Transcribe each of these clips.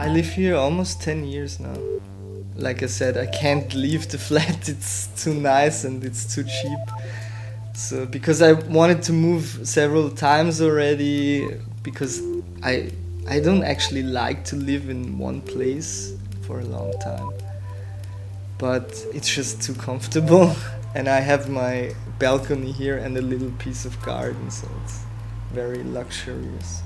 I live here almost 10 years now. Like I said, I can't leave the flat. It's too nice and it's too cheap. So because I wanted to move several times already because I I don't actually like to live in one place for a long time. But it's just too comfortable and I have my balcony here and a little piece of garden so it's very luxurious.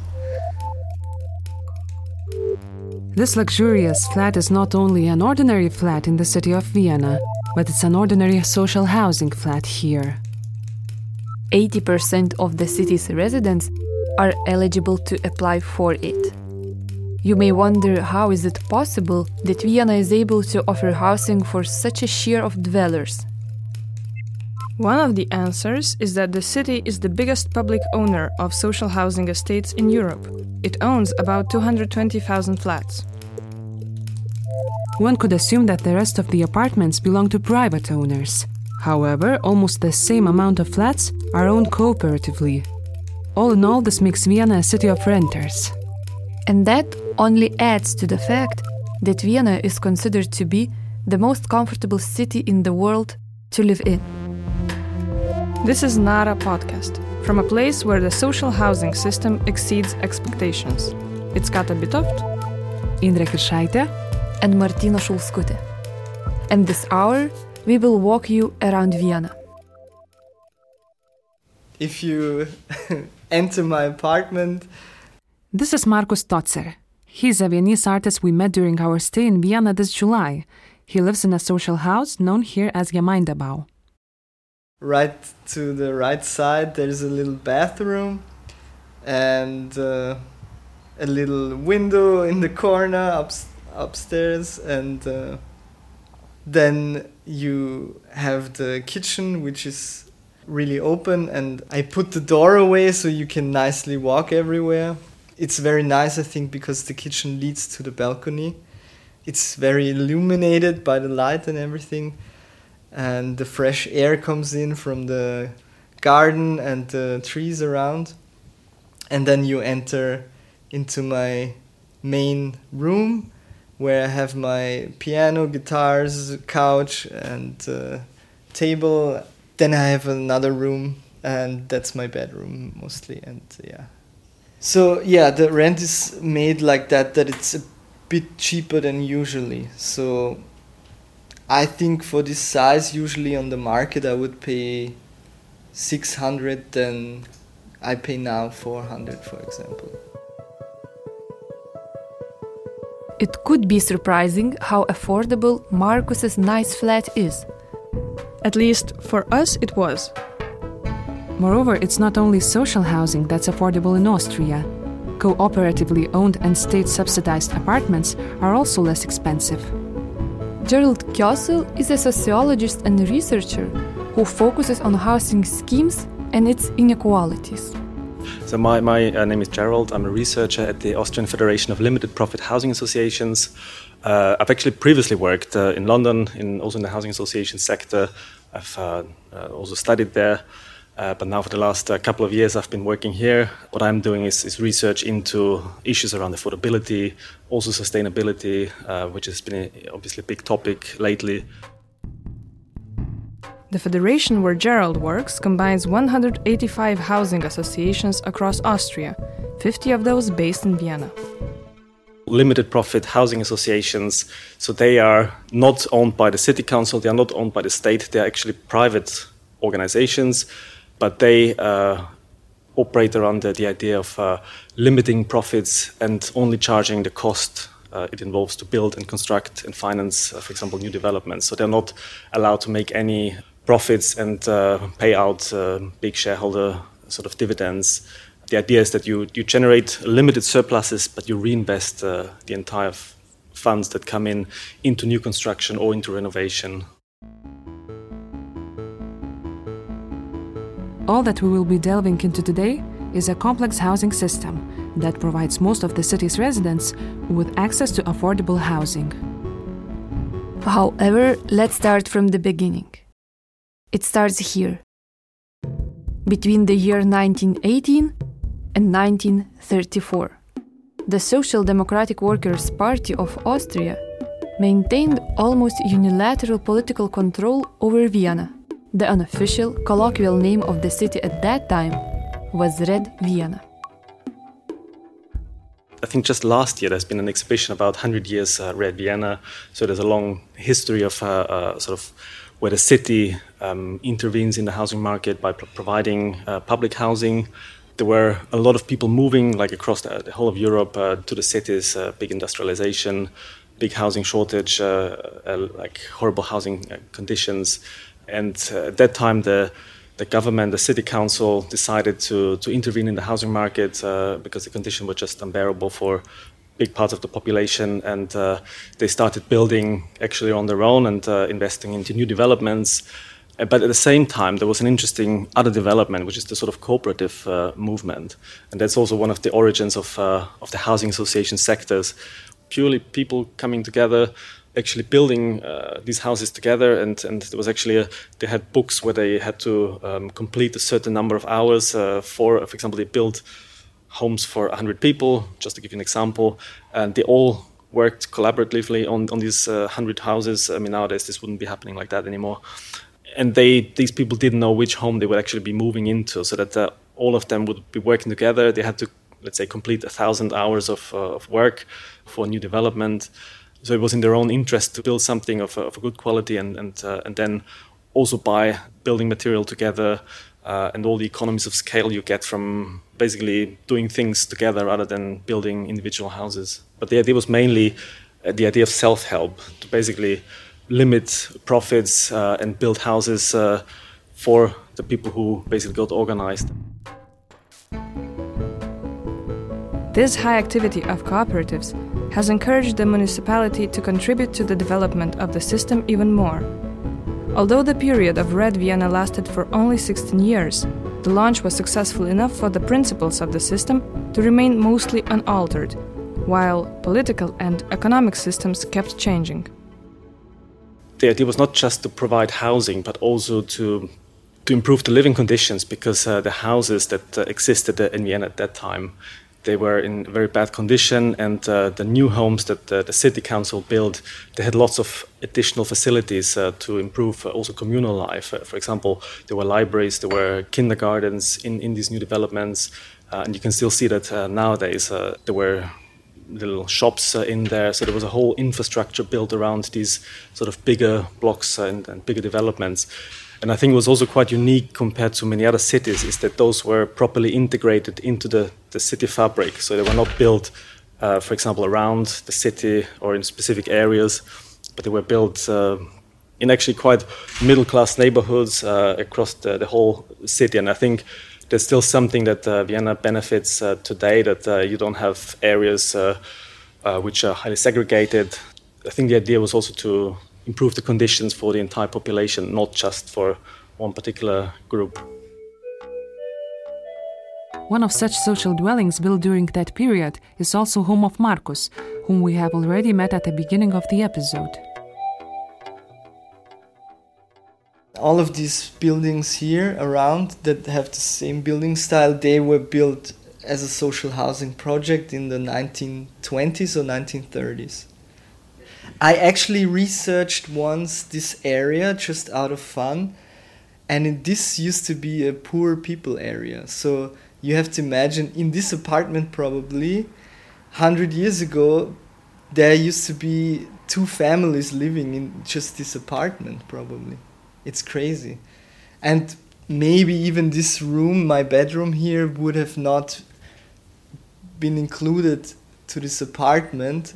This luxurious flat is not only an ordinary flat in the city of Vienna, but it's an ordinary social housing flat here. 80% of the city's residents are eligible to apply for it. You may wonder how is it possible that Vienna is able to offer housing for such a share of dwellers one of the answers is that the city is the biggest public owner of social housing estates in Europe. It owns about 220,000 flats. One could assume that the rest of the apartments belong to private owners. However, almost the same amount of flats are owned cooperatively. All in all, this makes Vienna a city of renters. And that only adds to the fact that Vienna is considered to be the most comfortable city in the world to live in. This is Nara podcast, from a place where the social housing system exceeds expectations. It's Kata Bitoft, Indrek Kiršaitė, and Martina Šulskutė. And this hour, we will walk you around Vienna. If you enter my apartment, this is Markus Totzer. He's a Viennese artist we met during our stay in Vienna this July. He lives in a social house known here as Gemeindebau right to the right side there's a little bathroom and uh, a little window in the corner up, upstairs and uh, then you have the kitchen which is really open and I put the door away so you can nicely walk everywhere. It's very nice I think because the kitchen leads to the balcony. It's very illuminated by the light and everything and the fresh air comes in from the garden and the trees around. And then you enter into my main room where I have my piano, guitars, couch, and uh, table. Then I have another room, and that's my bedroom mostly. And yeah. So yeah, the rent is made like that that it's a bit cheaper than usually. So I think for this size, usually on the market, I would pay 600 then I pay now 400, for example. It could be surprising how affordable Marcus's nice flat is. At least for us, it was. Moreover, it's not only social housing that's affordable in Austria. Cooperatively owned and state subsidized apartments are also less expensive. Gerald Kössl is a sociologist and researcher who focuses on housing schemes and its inequalities. So my, my uh, name is Gerald. I'm a researcher at the Austrian Federation of Limited Profit Housing Associations. Uh, I've actually previously worked uh, in London, in also in the housing association sector. I've uh, uh, also studied there. Uh, but now, for the last couple of years, I've been working here. What I'm doing is, is research into issues around affordability, also sustainability, which has been a, obviously a big topic lately. The federation where Gerald works combines 185 housing associations across Austria, 50 of those based in Vienna. Limited profit housing associations, so they are not owned by the city council, they are not owned by the state, they are actually private organizations but they uh, operate around the, the idea of uh, limiting profits and only charging the cost uh, it involves to build and construct and finance, uh, for example, new developments. So they're not allowed to make any profits and uh, pay out uh, big shareholder sort of dividends. The idea is that you, you generate limited surpluses, but you reinvest the entire f- funds that come in into new construction or into renovation. All that we will be delving into today is a complex housing system that provides most of the city's residents with access to affordable housing. However, let's start from the beginning. It starts here, between the year 1918 and 1934. the Social Democratic Workers' Party of Austria maintained almost unilateral political control over Vienna. The unofficial, colloquial name of the city at that time was Red Vienna. I think just last year there's been an exhibition about 100 years uh, Red Vienna. So there's a long history of uh, uh, sort of where the city um, intervenes in the housing market by pro- providing uh, public housing. There were a lot of people moving, like across the, the whole of Europe, uh, to the cities. Uh, big industrialization, big housing shortage, like horrible housing conditions. And at that time, the the government, the city council, decided to, to intervene in the housing market uh, because the conditions were just unbearable for big parts of the population. And uh, they started building actually on their own and uh, investing into new developments. Uh, but at the same time, there was an interesting other development, which is the sort of cooperative uh, movement. And that's also one of the origins of, uh, of the housing association sectors. Purely people coming together, actually building uh, these houses together and, and there was actually a, they had books where they had to um, complete a certain number of hours for for example they built homes for 100 people just to give you an example. And they all worked collaboratively on, on these uh, 100 houses. I mean nowadays this wouldn't be happening like that anymore. And they these people didn't know which home they would actually be moving into so that uh, all of them would be working together. They had to let's say complete a thousand hours of, uh, of work for new development. So it was in their own interest to build something of a, of a good quality and and uh, and then also buy building material together uh, and all the economies of scale you get from basically doing things together rather than building individual houses. But the idea was mainly uh, the idea of self-help to basically limit profits uh, and build houses uh, for the people who basically got organized. This high activity of cooperatives has encouraged the municipality to contribute to the development of the system even more. Although the period of Red Vienna lasted for only 16 years, the launch was successful enough for the principles of the system to remain mostly unaltered, while political and economic systems kept changing. The idea was not just to provide housing, but also to to improve the living conditions because uh, the houses that uh, existed in Vienna at that time they were in very bad condition, and uh, the new homes that uh, the city council built, they had lots of additional facilities uh, to improve uh, also communal life. Uh, for example, there were libraries, there were kindergartens in, in these new developments, and you can still see that nowadays there were little shops in there. So there was a whole infrastructure built around these sort of bigger blocks and, and bigger developments. And I think it was also quite unique compared to many other cities is that those were properly integrated into the, the city fabric. So they were not built, uh, for example, around the city or in specific areas, but they were built uh, in actually quite middle class neighborhoods uh, across the, the, whole city. And I think there's still something that uh, Vienna benefits uh, today that uh, you don't have areas which are highly segregated. I think the idea was also to improve the conditions for the entire population, not just for one particular group. One of such social dwellings built during that period is also home of Marcus, whom we have already met at the beginning of the episode. All of these buildings here around that have the same building style, they were built as a social housing project in the 1920s or 1930s. I actually researched once this area just out of fun, and this used to be a poor people area. So you have to imagine in this apartment, probably 100 years ago, there used to be two families living in just this apartment, probably. It's crazy. And maybe even this room, my bedroom here, would have not been included to this apartment.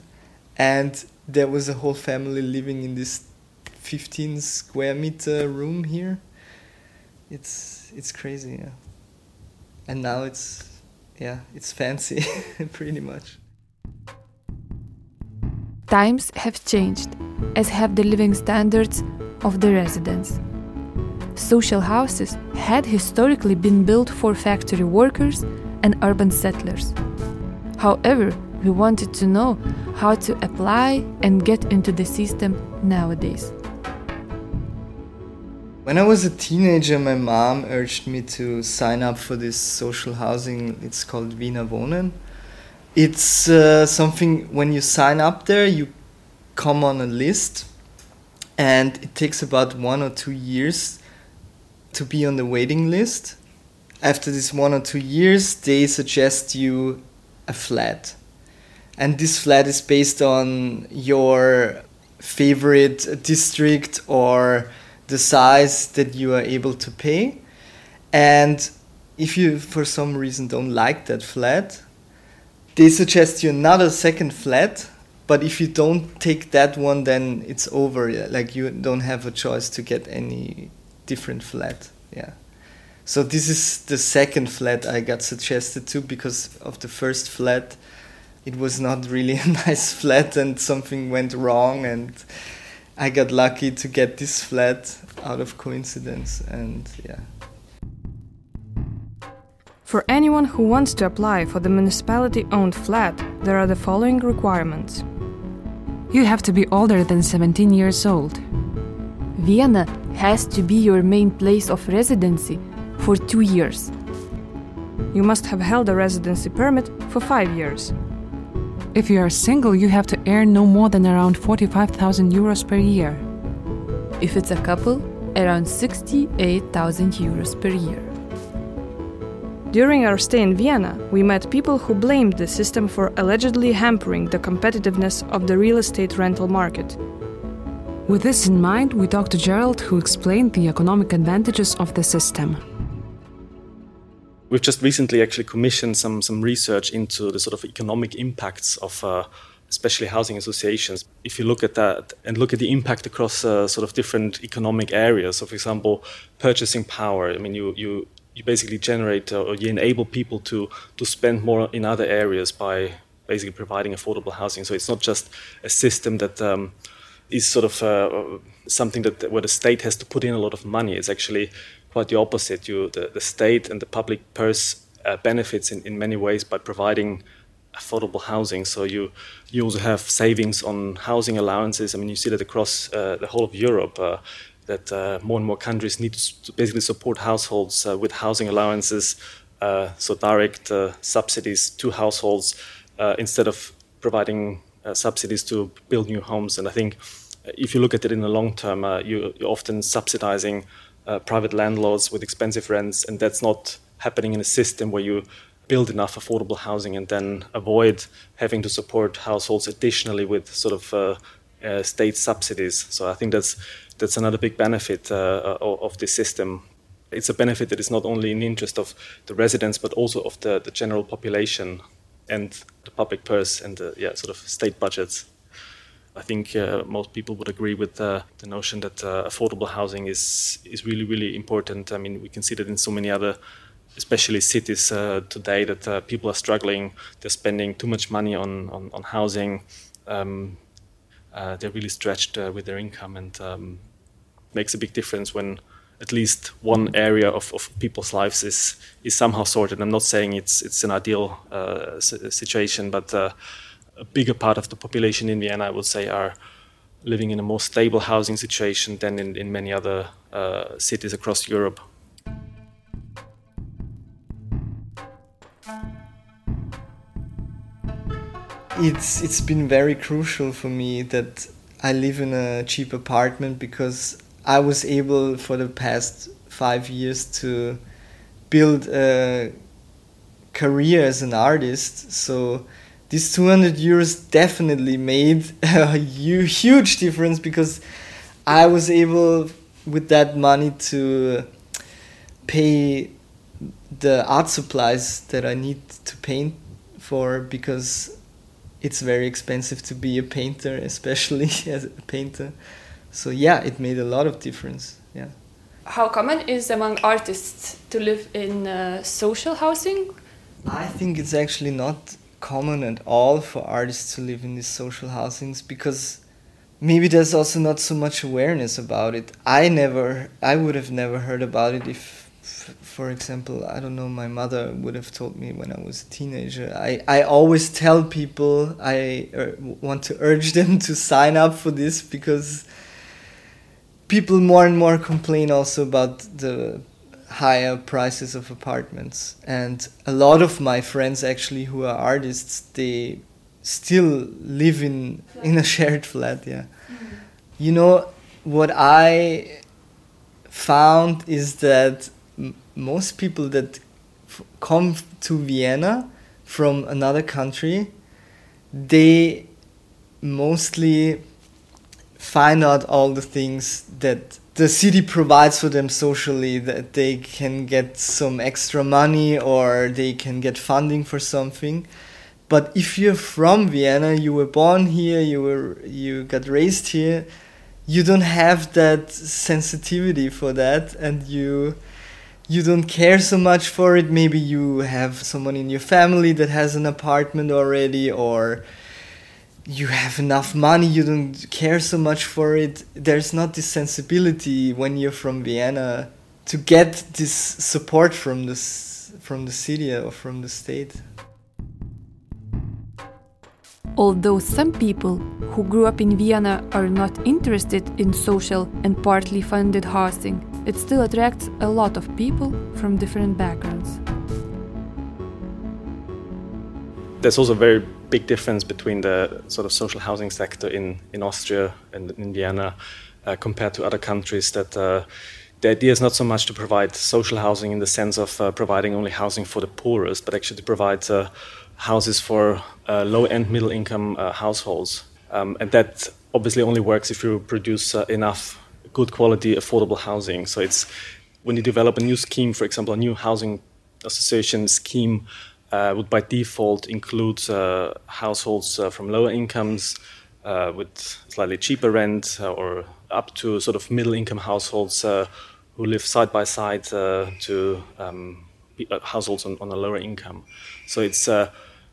And there was a whole family living in this 15 square meter room here. It's it's crazy, yeah. And now it's yeah, it's fancy pretty much. Times have changed, as have the living standards of the residents. Social houses had historically been built for factory workers and urban settlers. However, we wanted to know how to apply and get into the system nowadays. When I was a teenager, my mom urged me to sign up for this social housing. It's called Wiener Wohnen. It's uh, something when you sign up there, you come on a list, and it takes about one or two years to be on the waiting list. After this one or two years, they suggest you a flat. And this flat is based on your favorite district or the size that you are able to pay. And if you, for some reason, don't like that flat, they suggest you another second flat. But if you don't take that one, then it's over. Like you don't have a choice to get any different flat. Yeah. So this is the second flat I got suggested to because of the first flat. It was not really a nice flat and something went wrong and I got lucky to get this flat out of coincidence and yeah. For anyone who wants to apply for the municipality owned flat, there are the following requirements. You have to be older than 17 years old. Vienna has to be your main place of residency for two years. You must have held a residency permit for five years. If you are single, you have to earn no more than around 45,000 euros per year. If it's a couple, around 68,000 euros per year. During our stay in Vienna, we met people who blamed the system for allegedly hampering the competitiveness of the real estate rental market. With this in mind, we talked to Gerald, who explained the economic advantages of the system. We've just recently actually commissioned some, some research into the sort of economic impacts of uh, especially housing associations. If you look at that and look at the impact across uh, sort of different economic areas, so for example, purchasing power, I mean, you, you you basically generate uh, or you enable people to to spend more in other areas by basically providing affordable housing. So it's not just a system that um, is sort of uh, something that where the state has to put in a lot of money. It's actually quite the opposite. You the, the state and the public purse uh, benefits in, in many ways by providing affordable housing. So you you also have savings on housing allowances. I mean, you see that across uh, the whole of Europe. Uh, that uh, more and more countries need to basically support households uh, with housing allowances, uh, so direct uh, subsidies to households instead of providing subsidies to build new homes. And I think if you look at it in the long term, you, are often subsidizing Uh, private landlords with expensive rents, and that's not happening in a system where you build enough affordable housing and then avoid having to support households additionally with sort of uh, uh, state subsidies. So I think that's that's another big benefit uh, of this system. It's a benefit that is not only in the interest of the residents, but also of the, the general population and the public purse and the yeah, sort of state budgets. I think uh, most people would agree with uh, the notion that uh, affordable housing is is really really important. I mean, we can see that in so many other, especially cities uh, today, that uh, people are struggling. They're spending too much money on on, on housing. Um, they're really stretched with their income, and um, makes a big difference when at least one area of, of people's lives is is somehow sorted. I'm not saying it's it's an ideal uh, situation, but uh, a bigger part of the population in Vienna, I would say, are living in a more stable housing situation than in, in many other uh, cities across Europe. It's it's been very crucial for me that I live in a cheap apartment because I was able for the past five years to build a career as an artist. So these 200 euros definitely made a huge difference because I was able with that money to pay the art supplies that I need to paint for because it's very expensive to be a painter, especially as a painter. So yeah it made a lot of difference yeah. How common is among artists to live in uh, social housing? I think it's actually not common at all for artists to live in these social housings because maybe there's also not so much awareness about it i never i would have never heard about it if for example, I don't know, my mother would have told me when I was a teenager. I, I always tell people I uh, want to urge them to sign up for this because people more and more complain also about the higher prices of apartments. And a lot of my friends actually who are artists, they still live in in a shared flat, yeah. Mm. You know what I found is that m- most people that f- come to Vienna from another country, they mostly find out all the things that the city provides for them socially that they can get some extra money or they can get funding for something. But if you're from vienna you were born here you were you got raised here you don't have that sensitivity for that and you you don't care so much for it. Maybe you have someone in your family that has an apartment already or you have enough money you don't care so much for it there's not this sensibility when you're from vienna to get this support from this from the city or from the state Although some people who grew up in Vienna are not interested in social and partly funded housing, it still attracts a lot of people from different backgrounds. There's also a very big difference between the sort of social housing sector in, in Austria and in Vienna uh, compared to other countries that uh, the idea is not so much to provide social housing in the sense of uh, providing only housing for the poorest, but actually to provide uh, houses for uh, low and middle income uh, households. Um, and that obviously only works if you produce enough good quality, affordable housing. So it's when you develop a new scheme, for example, a new housing association scheme uh, would by default include uh, households uh, from lower incomes with slightly cheaper rent or up to sort of middle income households who live side by side to um, households on, on, a lower income. So it's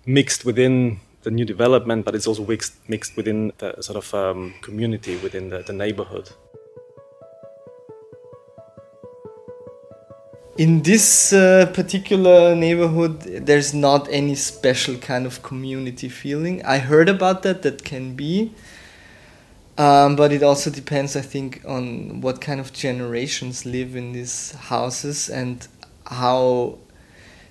mixed within the new development, but it's also mixed, mixed within the sort of um, community, within the, the neighborhood. In this uh, particular neighborhood, there's not any special kind of community feeling. I heard about that, that can be. Um, but it also depends, I think, on what kind of generations live in these houses and how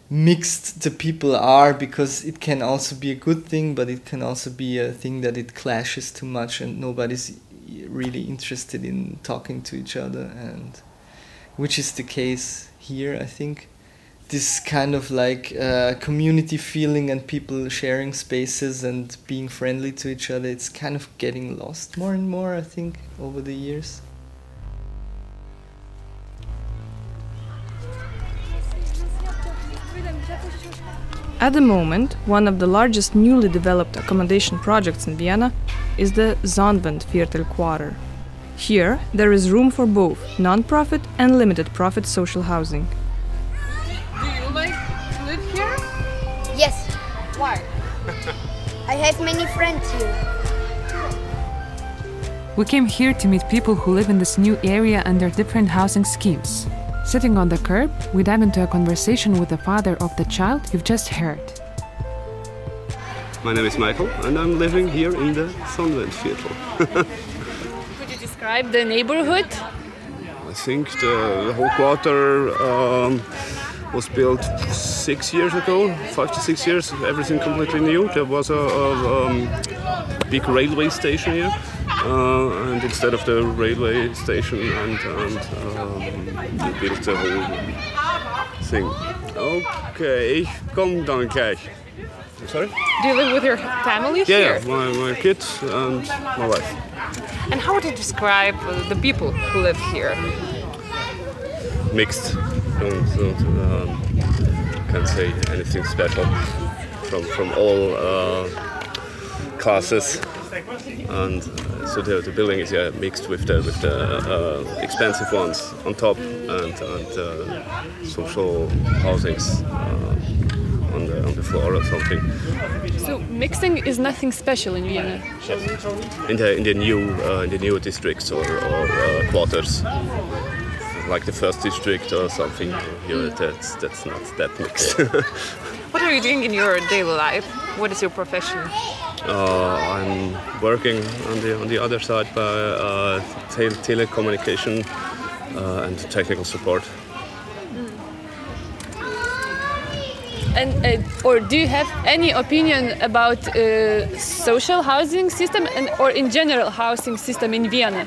mixed the people are because it can also be a good thing but it can also be a thing that it clashes too much and nobody's really interested in talking to each other and which is the case here i think this kind of like uh, community feeling and people sharing spaces and being friendly to each other it's kind of getting lost more and more i think over the years At the moment, one of the largest newly developed accommodation projects in Vienna is the Sonnenwendviertel Quarter. Here, there is room for both non-profit and limited profit social housing. Do you like to live here? Yes. Why? I have many friends here. We came here to meet people who live in this new area under different housing schemes. Sitting on the curb, we dive into a conversation with the father of the child you've just heard. My name is Michael, and I'm living here in the Sonnenwendviertel. Could you describe the neighborhood? I think the, the whole quarter um, was built six years ago, five to six years, everything completely new. There was a, a um, big railway station here, uh, and instead of the railway station, and, and um, built the whole thing. Okay, ich komm dann gleich. Sorry? Do you live with your family Yeah, here? yeah, my, my kids and my wife. And how would you describe uh, the people who live here? Mixed. Don't, don't um, can't say anything special from from all uh, classes. And uh, so the, the building is yeah, mixed with the with the uh, expensive ones on top and and uh, social housings uh, on the on the floor or something. So mixing is nothing special in Vienna. in the in the new uh, in the new districts or, or uh, quarters, like the first district or something. You know, that's that's not that mixed. What are you doing in your daily life? What is your profession? uh, I'm working on the on the other side by uh, tele- telecommunication uh, and technical support. Or do you have any opinion about uh, social housing system and or in general housing system in Vienna?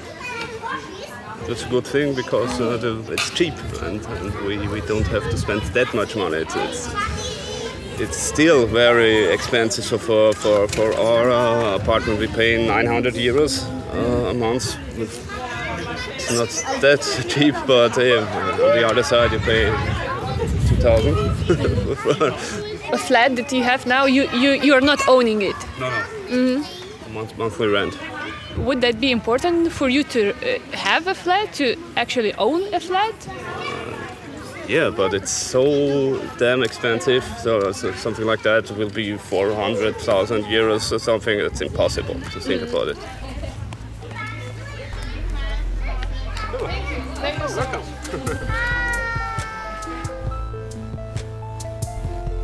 That's a good thing because uh, the, it's cheap and, and, we, we don't have to spend that much money. It's, it's, it's still very expensive. So for, for, for our uh, apartment, we pay 900 euros uh, a month. It's not that cheap, but on the other side, you pay 2000 a flat that you have now, you, you, you're not owning it. No, no. Mm-hmm. Month, monthly rent. Would that be important for you to uh, have a flat, to actually own a flat? Uh, yeah, but it's so damn expensive. So, so, something like that will be 400,000 euros or something. It's impossible to think mm. about it. Welcome.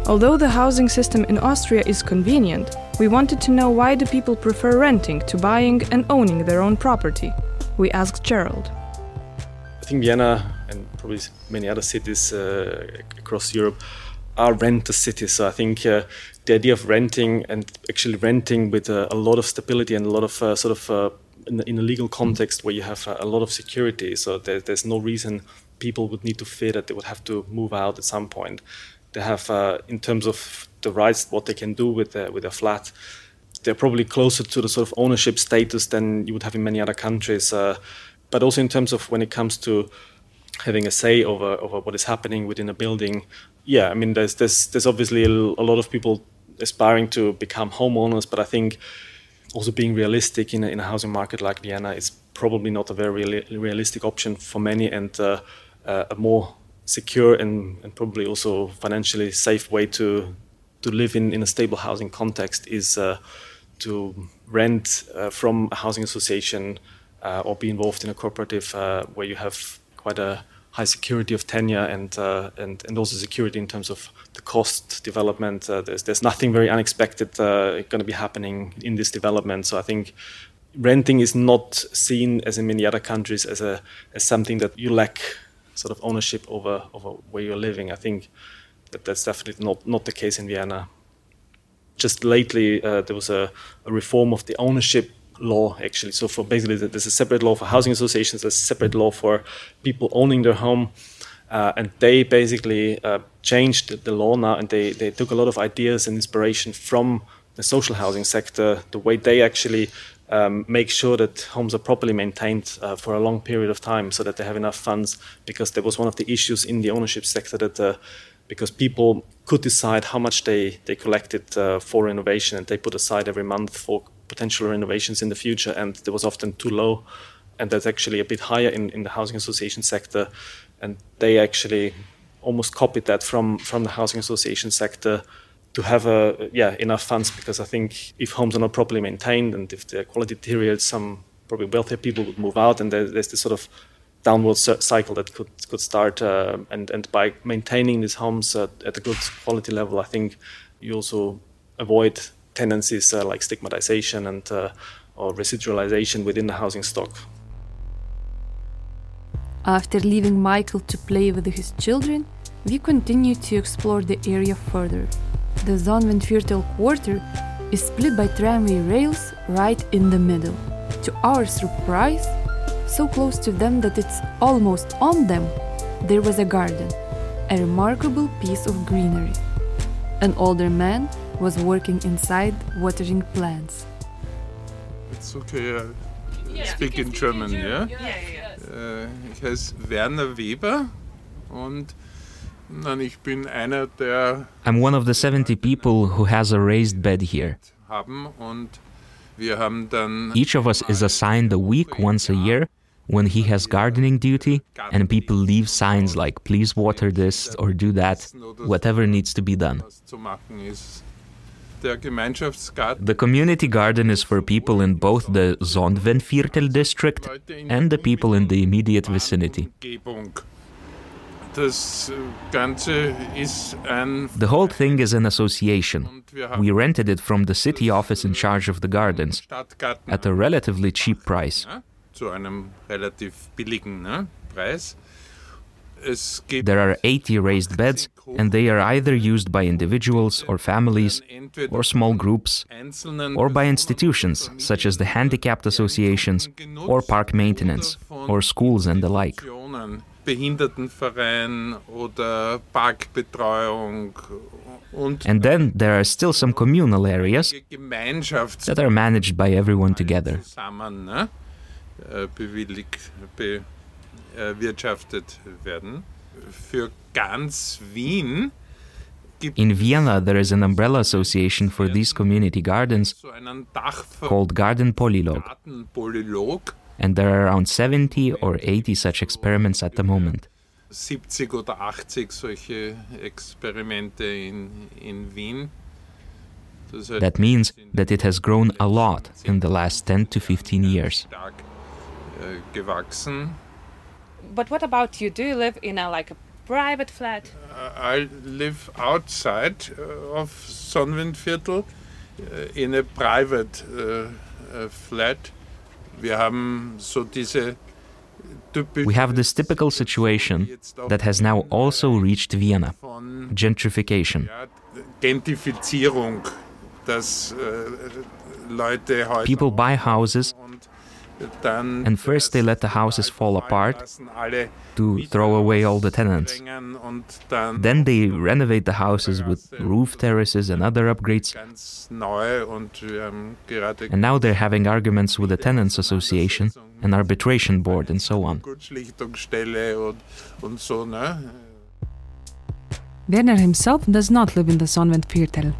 Although the housing system in Austria is convenient, we wanted to know why do people prefer renting to buying and owning their own property. We asked Gerald. I think Vienna and probably many other cities uh, across Europe are renter cities. So I think uh, the idea of renting and actually renting with uh, a lot of stability and a lot of uh, sort of uh, in, in, a legal context where you have a lot of security. So there, there's no reason people would need to fear that they would have to move out at some point they have uh, in terms of the rights, what they can do with their, with a flat. They're probably closer to the sort of ownership status than you would have in many other countries. Uh, but also in terms of when it comes to having a say over over what is happening within a building. Yeah, I mean, there's there's there's obviously a, a lot of people aspiring to become homeowners, but I think also being realistic in a, in a housing market like Vienna is probably not a very realistic option for many, and uh, uh, a more secure and, and probably also financially safe way to to live in, in a stable housing context is uh, to rent uh, from a housing association uh, or be involved in a cooperative uh, where you have quite a high security of tenure and uh, and and also security in terms of the cost development. Uh, there's there's nothing very unexpected going to be happening in this development. So I think renting is not seen as in many other countries as a as something that you lack sort of ownership over over where you're living. I think that that's definitely not not the case in Vienna. Just lately, uh, there was a, a, reform of the ownership law actually. So for basically, there's a separate law for housing associations, a separate law for people owning their home. Uh, and they basically uh, changed the law now, and they, they took a lot of ideas and inspiration from the social housing sector, the way they actually um, make sure that homes are properly maintained uh, for a long period of time so that they have enough funds because there was one of the issues in the ownership sector that uh, because people could decide how much they, they collected uh, for renovation and they put aside every month for potential renovations in the future and there was often too low and that's actually a bit higher in, in the housing association sector. And they actually almost copied that from, from the housing association sector to have a yeah enough funds because I think if homes are not properly maintained and if the quality deteriorates, some probably wealthier people would move out, and there, there's this sort of downward cycle that could could start. Uh, and and by maintaining these homes at, at, a good quality level, I think you also avoid tendencies uh, like stigmatization and uh, or residualization within the housing stock. After leaving Michael to play with his children, we continue to explore the area further the Sonnenviertel quarter is split by tramway rails right in the middle. To our surprise, so close to them that it's almost on them, there was a garden, a remarkable piece of greenery. An older man was working inside watering plants. It's okay, I yeah. speak in German, yeah? yeah? yeah, yeah. Uh, ich heiße Werner Weber und I'm one of the 70 people who has a raised bed here. Each of us is assigned a week once a year when he has gardening duty, and people leave signs like, please water this or do that, whatever needs to be done. The community garden is for people in both the Sonnenviertel district and the people in the immediate vicinity. The whole thing is an association. We rented it from the city office in charge of the gardens at a relatively cheap price. There are 80 raised beds, and they are either used by individuals or families, or small groups, or by institutions such as the handicapped associations, or park maintenance, or schools and the like. Behindertenverein oder Parkbetreuung. And then there are still some communal areas that are managed by everyone together. Zusammen, ne? Äh, bewilligt, bewirtschaftet äh, werden. Für ganz Wien in Vienna, there is an umbrella association for these community gardens called Garden Polylog. And there are around 70 or 80 such experiments at the moment. 70 oder 80 solche Experimente in, in Wien. That means that it has grown a lot in the last 10 to 15 years. But what about you? Do you live in a like a private flat? I live outside of Sonnenwendviertel in a private uh, flat. We have this typical situation that has now also reached Vienna gentrification. People buy houses and first they let the houses fall apart to throw away all the tenants. Then they renovate the houses with roof terraces and other upgrades. And now they're having arguments with the Tenants Association an arbitration board, and so on. Werner himself does not live in the Sonnenwendviertel.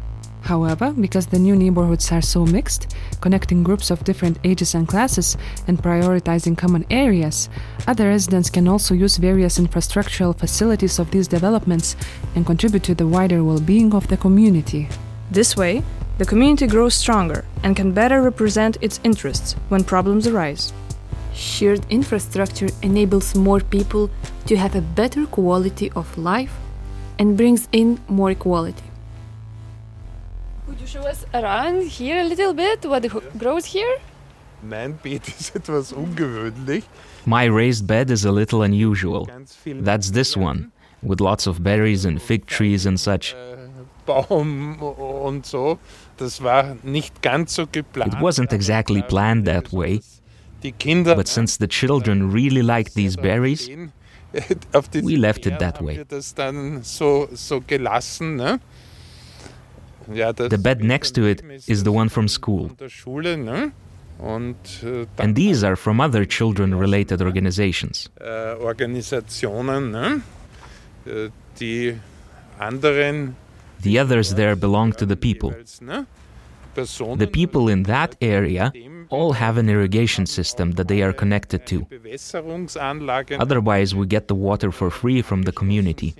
However, because the new neighborhoods are so mixed, connecting groups of different ages and classes, and prioritizing common areas, other residents can also use various infrastructural facilities of these developments and contribute to the wider well being of the community. This way, the community grows stronger and can better represent its interests when problems arise. Shared infrastructure enables more people to have a better quality of life and brings in more equality. Could you show us around here a little bit what grows here? Mein Beet ist etwas ungewöhnlich. My raised bed is a little unusual. That's this one, with lots of berries and fig trees and such. Uh, baum und so. Das war nicht ganz so geplant. It wasn't exactly planned that way. But since the children really like these berries, we left it that way. The bed next to it is the one from school. And these are from other children related organizations. The others there belong to the people. The people in that area all have an irrigation system that they are connected to. Otherwise, we get the water for free from the community.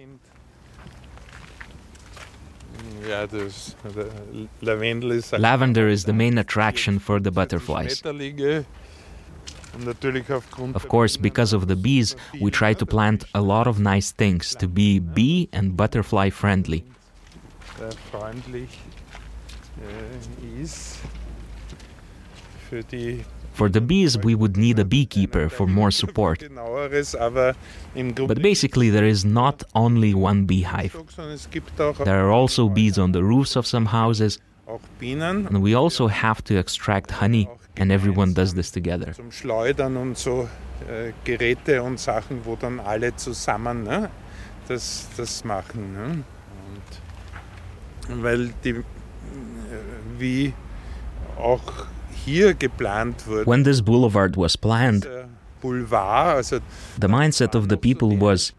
Lavender is the main attraction for the butterflies. Of course, because of the bees, we try to plant a lot of nice things to be bee and butterfly friendly. For the bees, we would need a beekeeper for more support. But basically, there is not only one beehive. There are also bees on the roofs of some houses, and we also have to extract honey, and everyone does this together. Weil die, wie auch when this boulevard was planned, the mindset of the people was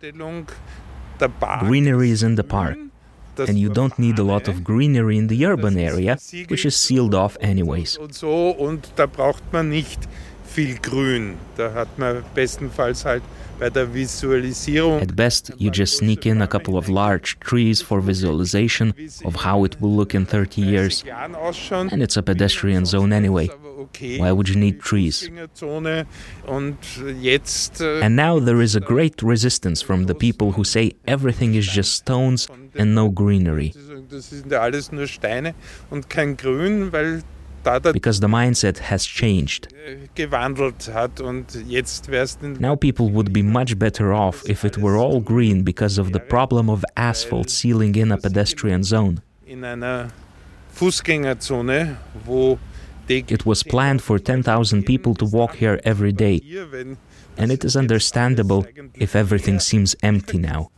greenery is in the park, and you don't need a lot of greenery in the urban area, which is sealed off anyways. At best, you just sneak in a couple of large trees for visualization of how it will look in 30 years. And it's a pedestrian zone anyway. Why would you need trees? And now there is a great resistance from the people who say everything is just stones and no greenery. Because the mindset has changed. Now people would be much better off if it were all green because of the problem of asphalt sealing in a pedestrian zone. It was planned for 10,000 people to walk here every day, and it is understandable if everything seems empty now.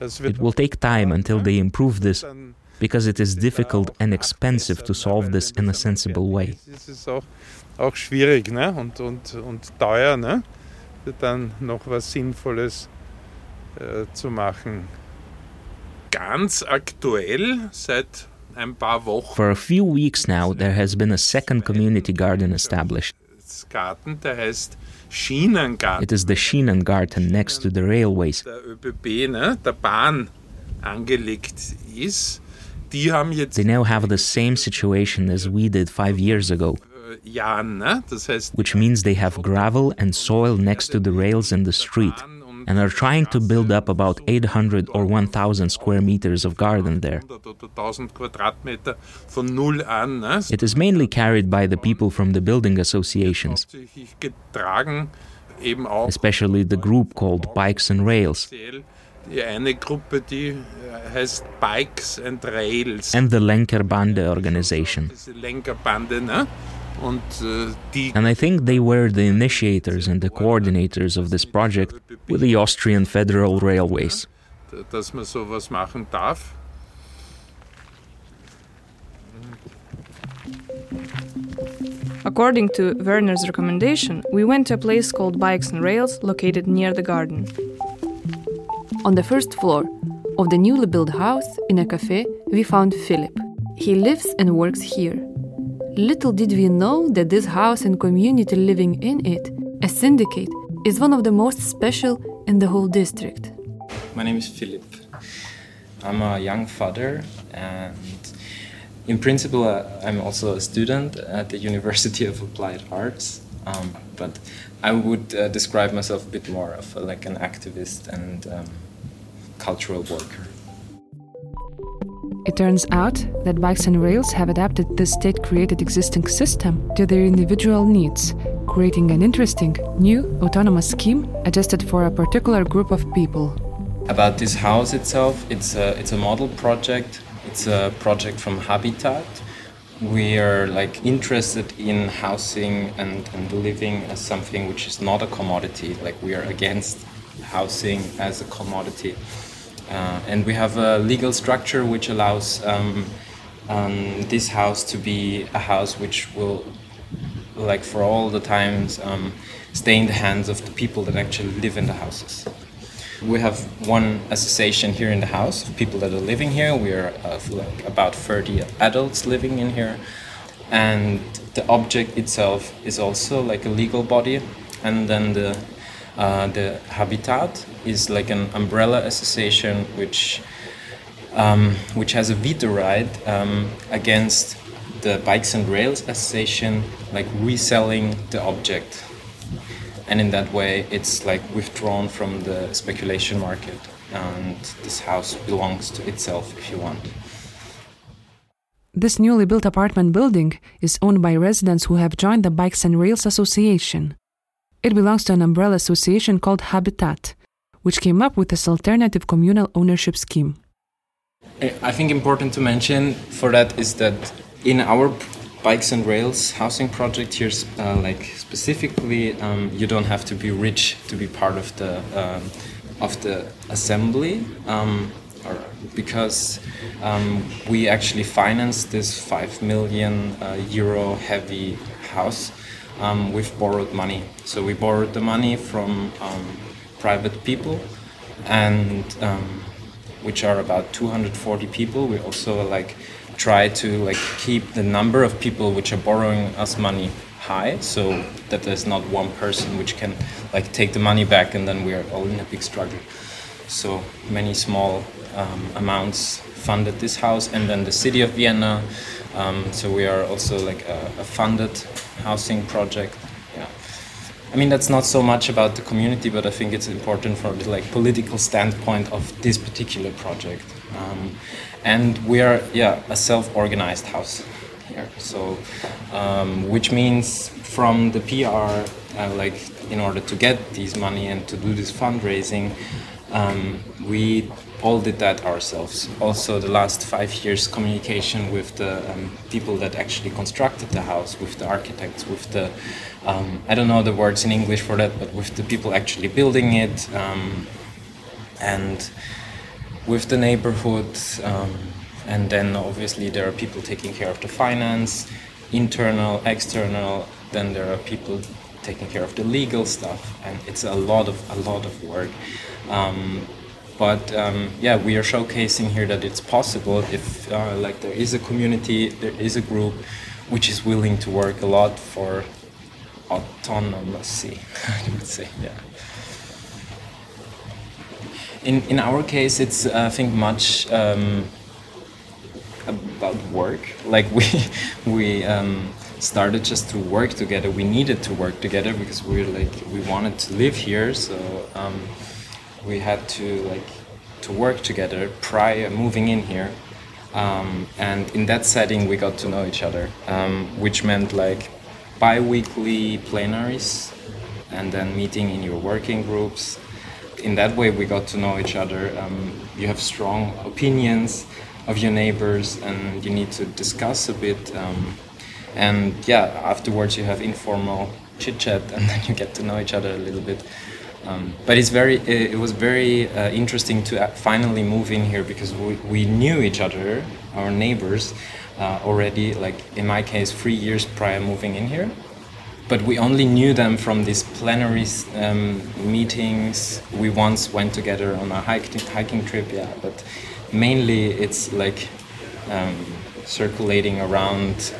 It will take time until they improve this because it is difficult and expensive to solve this in a sensible way. auch schwierig ne? und, und, und teuer, ne? dann noch was Sinnvolles äh, zu machen. Ganz aktuell seit ein paar Wochen. For a few weeks now, there has been a second community garden established. Garten, der heißt Schienengarten. It is the Schienengarten next to the railways. Der ÖBB, ne, der Bahn angelegt ist. Die haben jetzt They now have the same situation as we did five years ago. Jahren, ne? das heißt, which means they have gravel and soil next to the rails in the street and are trying to build up about 800 or 1000 square meters of garden there. It is mainly carried by the people from the building associations, especially the group called Bikes and Rails. Eine Gruppe, die äh, heißt Bikes and Rails. And the Lenkerbande organization. Lenkerbande, ne? Äh, and I think they were the initiators and the coordinators of this project with the Austrian Federal Railways. Dass man sowas machen darf. According to Werner's recommendation, we went to a place called Bikes and Rails located near the garden. On the first floor of the newly built house in a cafe, we found Philip. He lives and works here. Little did we know that this house and community living in it, a syndicate, is one of the most special in the whole district. My name is Philip. I'm a young father, and in principle, uh, I'm also a student at the University of Applied Arts. Um, but I would uh, describe myself a bit more of a, like an activist and um, cultural worker. It turns out that bikes and rails have adapted the state created existing system to their individual needs, creating an interesting, new, autonomous scheme adjusted for a particular group of people. About this house itself, it's a, it's a model project. It's a project from Habitat. We are like interested in housing and, and living as something which is not a commodity. Like we are against housing as a commodity. Uh, and we have a legal structure which allows um, um, this house to be a house which will, like for all the times, um, stay in the hands of the people that actually live in the houses. We have one association here in the house of people that are living here. We are uh, like about 30 adults living in here. And the object itself is also like a legal body. And then the uh, the Habitat is like an umbrella association which um, which has a veto right um, against the Bikes and Rails Association, like reselling the object. And in that way, it's like withdrawn from the speculation market, and this house belongs to itself if you want. This newly built apartment building is owned by residents who have joined the Bikes and Rails Association. It belongs to an umbrella association called Habitat, which came up with this alternative communal ownership scheme. I think important to mention for that is that in our bikes and rails housing project here, uh, like specifically, um, you don't have to be rich to be part of the um, of the assembly, um, because um, we actually financed this five million uh, euro heavy house um, we've borrowed money. So we borrowed the money from um, private people, and um, which are about 240 people. We also like try to like keep the number of people which are borrowing us money high, so that there's not one person which can like take the money back, and then we are all in a big struggle. So many small um, amounts funded this house, and then the city of Vienna. Um, so we are also like a, a funded housing project. Yeah. I mean that's not so much about the community, but I think it's important from the like political standpoint of this particular project. Um, and we are yeah a self-organized house. here. So, um, which means from the PR, uh, like in order to get these money and to do this fundraising, um, we all did that ourselves. Also, the last five years, communication with the um, people that actually constructed the house, with the architects, with the um, I don't know the words in English for that, but with the people actually building it, um, and with the neighborhood. Um, and then obviously there are people taking care of the finance, internal, external. Then there are people taking care of the legal stuff, and it's a lot of a lot of work. Um, but um, yeah, we are showcasing here that it's possible if uh, like there is a community, there is a group which is willing to work a lot for autonomy. I would say, yeah. In in our case, it's I think much um, about work. Like we we. Um, started just to work together. We needed to work together because we were like we wanted to live here. So um, we had to like to work together prior moving in here. Um, and in that setting we got to know each other um, which meant like bi-weekly plenaries and then meeting in your working groups. In that way we got to know each other. Um, you have strong opinions of your neighbors and you need to discuss a bit um, and yeah afterwards you have informal chit chat and then you get to know each other a little bit um, but it's very, it, was very uh, interesting to finally move in here because we, we knew each other, our neighbors, uh, already. Like in my case, three years prior moving in here. But we only knew them from these plenary um, meetings. We once went together on a hiking hiking trip, yeah. But mainly, it's like um, circulating around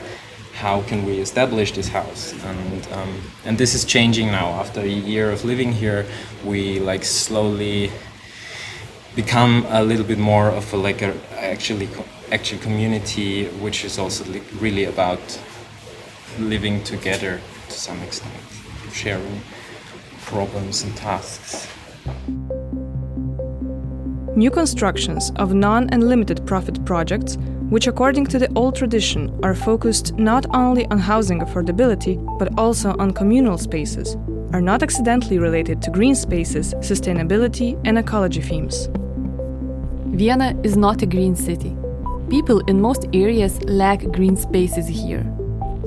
how can we establish this house? And um, and this is changing now. After a year of living here we like slowly become a little bit more of a like a actually actual community which is also really about living together to some extent sharing problems and tasks New constructions of non and limited profit projects which, according to the old tradition, are focused not only on housing affordability but also on communal spaces, are not accidentally related to green spaces, sustainability, and ecology themes. Vienna is not a green city. People in most areas lack green spaces here.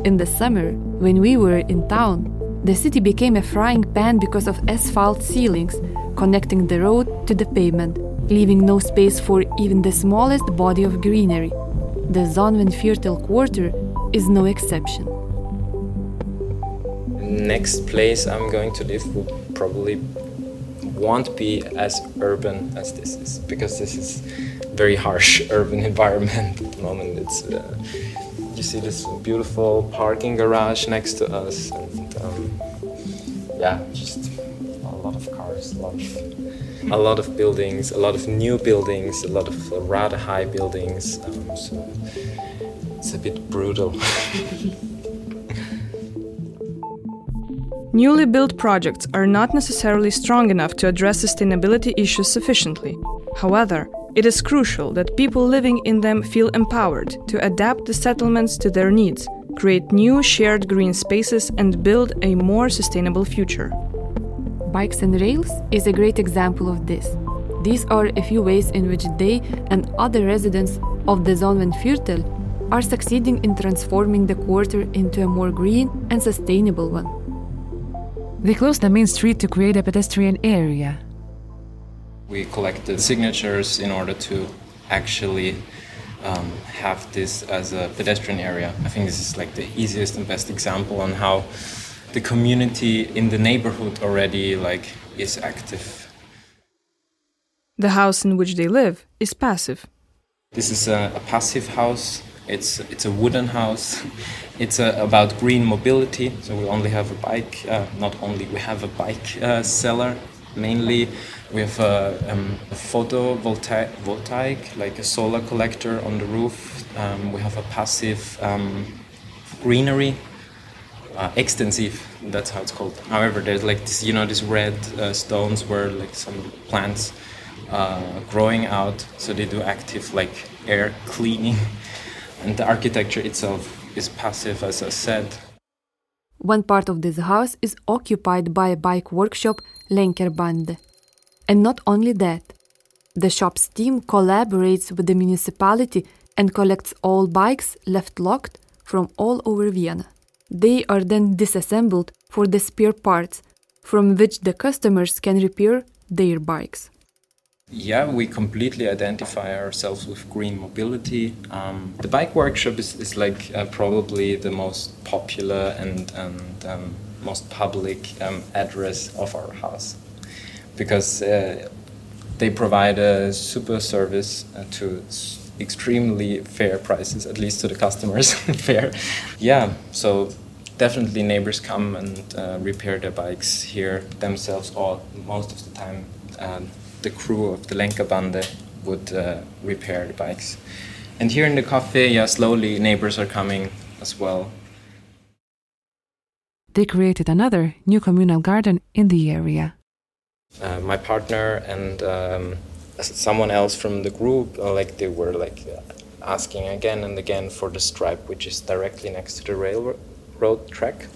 In the summer, when we were in town, the city became a frying pan because of asphalt ceilings connecting the road to the pavement, leaving no space for even the smallest body of greenery. The Sonnenwendviertel quarter is no exception. Next place I'm going to live will probably won't be as urban as this is because this is very harsh urban environment at the moment. It's uh, you see this beautiful parking garage next to us, and um, yeah, just a lot of cars, a lot of a lot of buildings, a lot of new buildings, a lot of rather high buildings. Um, so it's a bit brutal. Newly built projects are not necessarily strong enough to address sustainability issues sufficiently. However, it is crucial that people living in them feel empowered to adapt the settlements to their needs, create new shared green spaces, and build a more sustainable future. Bikes and Rails is a great example of this. These are a few ways in which they and other residents of the Sonnenwendviertel are succeeding in transforming the quarter into a more green and sustainable one. They closed the main street to create a pedestrian area. We collected signatures in order to actually um, have this as a pedestrian area. I think this is like the easiest and best example on how the community in the neighborhood already like is active. The house in which they live is passive. This is a, a passive house. It's it's a wooden house. It's a, about green mobility. So we only have a bike. Uh, not only we have a bike uh, cellar. Mainly, we have a, um, a photovoltaic, like a solar collector on the roof. Um, we have a passive um, greenery uh, extensive. That's how it's called. However, there's like this, you know, these red uh, stones where like some plants uh, growing out, so they do active like air cleaning. And the architecture itself is passive, as I said. One part of this house is occupied by a bike workshop, Lenkerbande. And not only that, the shop's team collaborates with the municipality and collects all bikes left locked from all over Vienna. They are then disassembled for the spare parts, from which the customers can repair their bikes. Yeah, we completely identify ourselves with green mobility. Um, the bike workshop is, is like uh, probably the most popular and, and um, most public um, address of our house because uh, they provide a super service uh, to extremely fair prices, at least to the customers. fair. Yeah, so definitely neighbors come and uh, repair their bikes here themselves, or most of the time, uh, the crew of the Lenkerbande would uh, repair the bikes. And here in the cafe, yeah, slowly neighbors are coming as well. They created another new communal garden in the area. Uh, my partner and um, someone else from the group, uh, like they were like asking again and again for the stripe, which is directly next to the railroad track,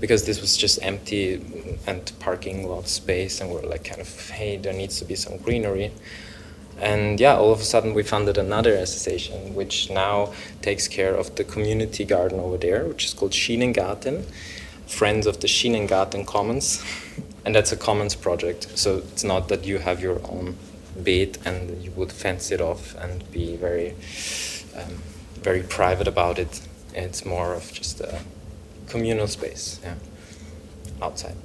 because this was just empty and parking lot space, and we're like kind of, hey, there needs to be some greenery. And yeah, all of a sudden we founded another association, which now takes care of the community garden over there, which is called Schienengarten, Friends of the Schienengarten Commons. and that's a commons project. So it's not that you have your own bed and you would fence it off and be very, um, very private about it. It's more of just a communal space, yeah, outside.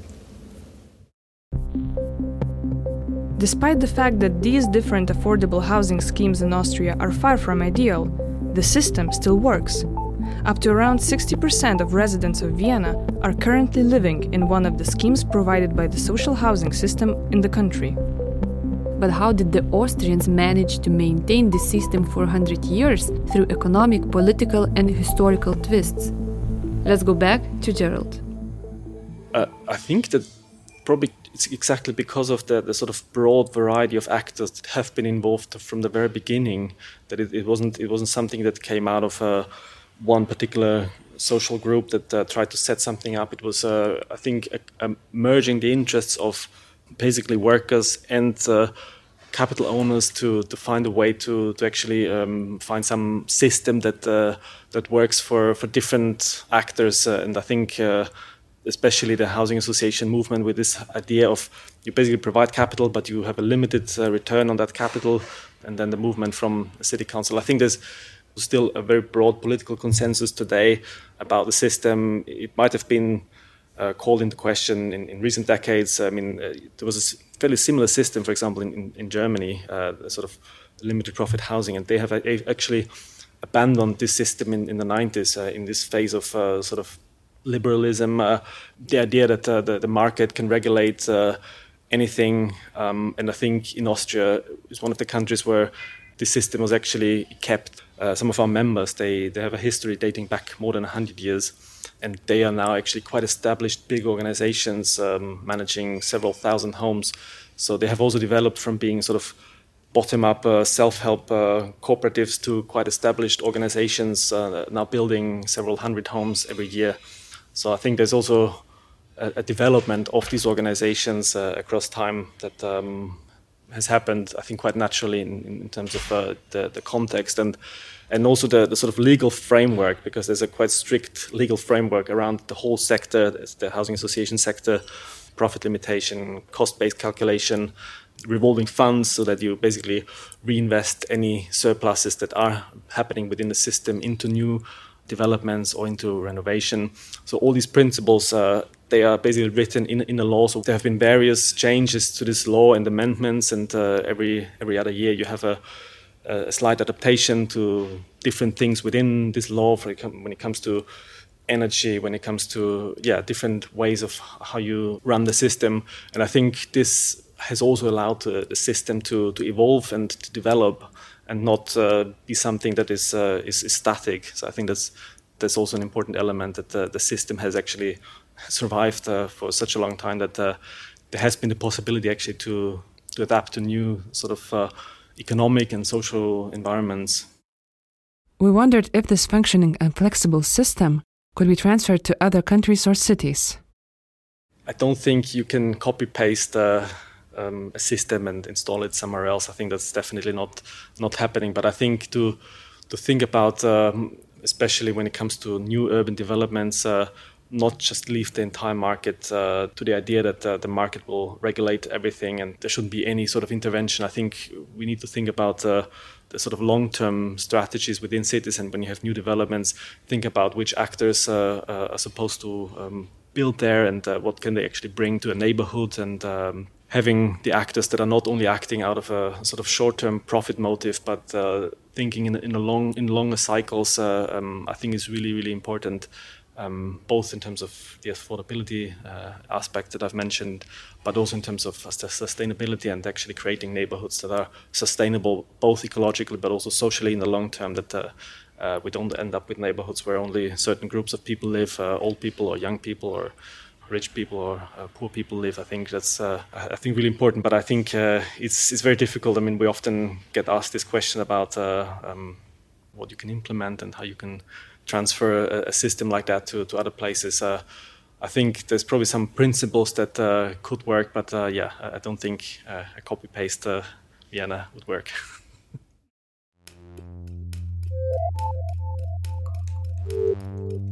Despite the fact that these different affordable housing schemes in Austria are far from ideal, the system still works. Up to around 60% of residents of Vienna are currently living in one of the schemes provided by the social housing system in the country. But how did the Austrians manage to maintain this system for 100 years through economic, political, and historical twists? Let's go back to Gerald. Uh, I think that probably it's exactly because of the, the sort of broad variety of actors that have been involved from the very beginning that it, it wasn't it wasn't something that came out of uh, one particular social group that uh, tried to set something up. It was uh, I think merging the interests of basically workers and uh, capital owners to, to find a way to, to actually um, find some system that uh, that works for, for different actors. Uh, and I think especially the housing association movement with this idea of you basically provide capital, but you have a limited uh, return on that capital, and then the movement from the city council. I think there's still a very broad political consensus today about the system. It might have been uh, called into question in, in, recent decades. I mean, uh, there was a fairly similar system, for example, in, in Germany, uh, sort of limited profit housing, and they have actually abandoned this system in, in the 90s uh, in this phase of uh, sort of liberalism, uh, the idea that uh, the, the, market can regulate uh, anything. Um, and I think in Austria is one of the countries where this system was actually kept. Uh, some of our members, they, they have a history dating back more than 100 years. And they are now actually quite established big organizations um, managing several thousand homes. So they have also developed from being sort of bottom up uh, self help uh, cooperatives to quite established organizations, uh, now building several hundred homes every year. So I think there's also a, a development of these organizations uh, across time that um, has happened, I think, quite naturally in, in terms of uh, the, the context and and also the, the, sort of legal framework, because there's a quite strict legal framework around the whole sector, the housing association sector, profit limitation, cost-based calculation, revolving funds, so that you basically reinvest any surpluses that are happening within the system into new developments or into renovation. So all these principles, uh, they are basically written in, in the law. So there have been various changes to this law and amendments, and uh, every every other year you have a, a, slight adaptation to different things within this law. For when it comes to energy, when it comes to yeah different ways of how you run the system, and I think this has also allowed uh, the system to to evolve and to develop and not uh, be something that is, uh, is, is static. So I think that's that's also an important element that the, the system has actually survived uh, for such a long time that uh, there has been the possibility actually to to adapt to new sort of uh, economic and social environments. We wondered if this functioning and flexible system could be transferred to other countries or cities. I don't think you can copy paste uh, um, a system and install it somewhere else. I think that's definitely not not happening. But I think to to think about, um, especially when it comes to new urban developments, uh, not just leave the entire market uh, to the idea that uh, the market will regulate everything and there shouldn't be any sort of intervention. I think we need to think about uh, the sort of long-term strategies within cities, and when you have new developments, think about which actors uh, uh, are supposed to um, build there and uh, what can they actually bring to a neighborhood and um, having the actors that are not only acting out of a sort of short-term profit motive, but uh, thinking in, in a long in longer cycles, uh, um, I think is really really important um, both in terms of the affordability uh, aspect that I've mentioned, but also in terms of sustainability and actually creating neighborhoods that are sustainable both ecologically but also socially in the long term. That uh, uh, we don't end up with neighborhoods where only certain groups of people live, uh, old people or young people or rich people or uh, poor people live. I think that's uh, I think really important. But I think it's it's very difficult. I mean, we often get asked this question about um, what you can implement and how you can transfer a, a system like that to, to other places. Uh, I think there's probably some principles that uh, could work, but uh, yeah, I don't think uh, a copy paste uh, Vienna would work.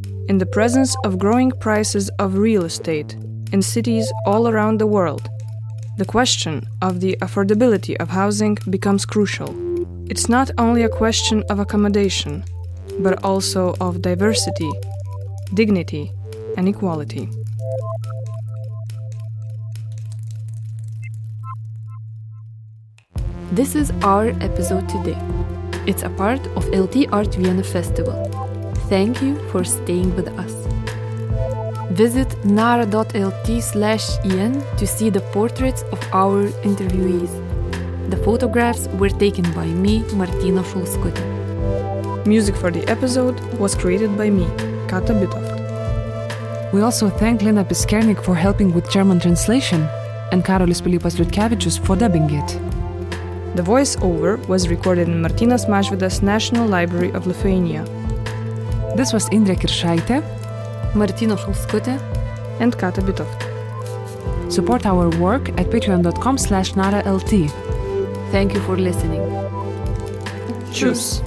In the presence of growing prices of real estate in cities all around the world, the question of the affordability of housing becomes crucial. It's not only a question of accommodation, but also of diversity, dignity, and equality. This is our episode today. It's a part of LT Art Vienna Festival. Thank you for staying with us. Visit nara.lt slash en to see the portraits of our interviewees. The photographs were taken by me, Martina Šulskutė. Music for the episode was created by me, Kata Bitoft. We also thank Lena Piskernik for helping with German translation and Karolis Pilypas Liutkevičius for dubbing it. The voiceover was recorded in Martynas Mažvydas National Library of Lithuania. This was Indrė Kiršaitė, Martina Šulskutė, and Kata Bitoft. Support our work at patreon.com slash naralt. Thank you for listening. Tschüss.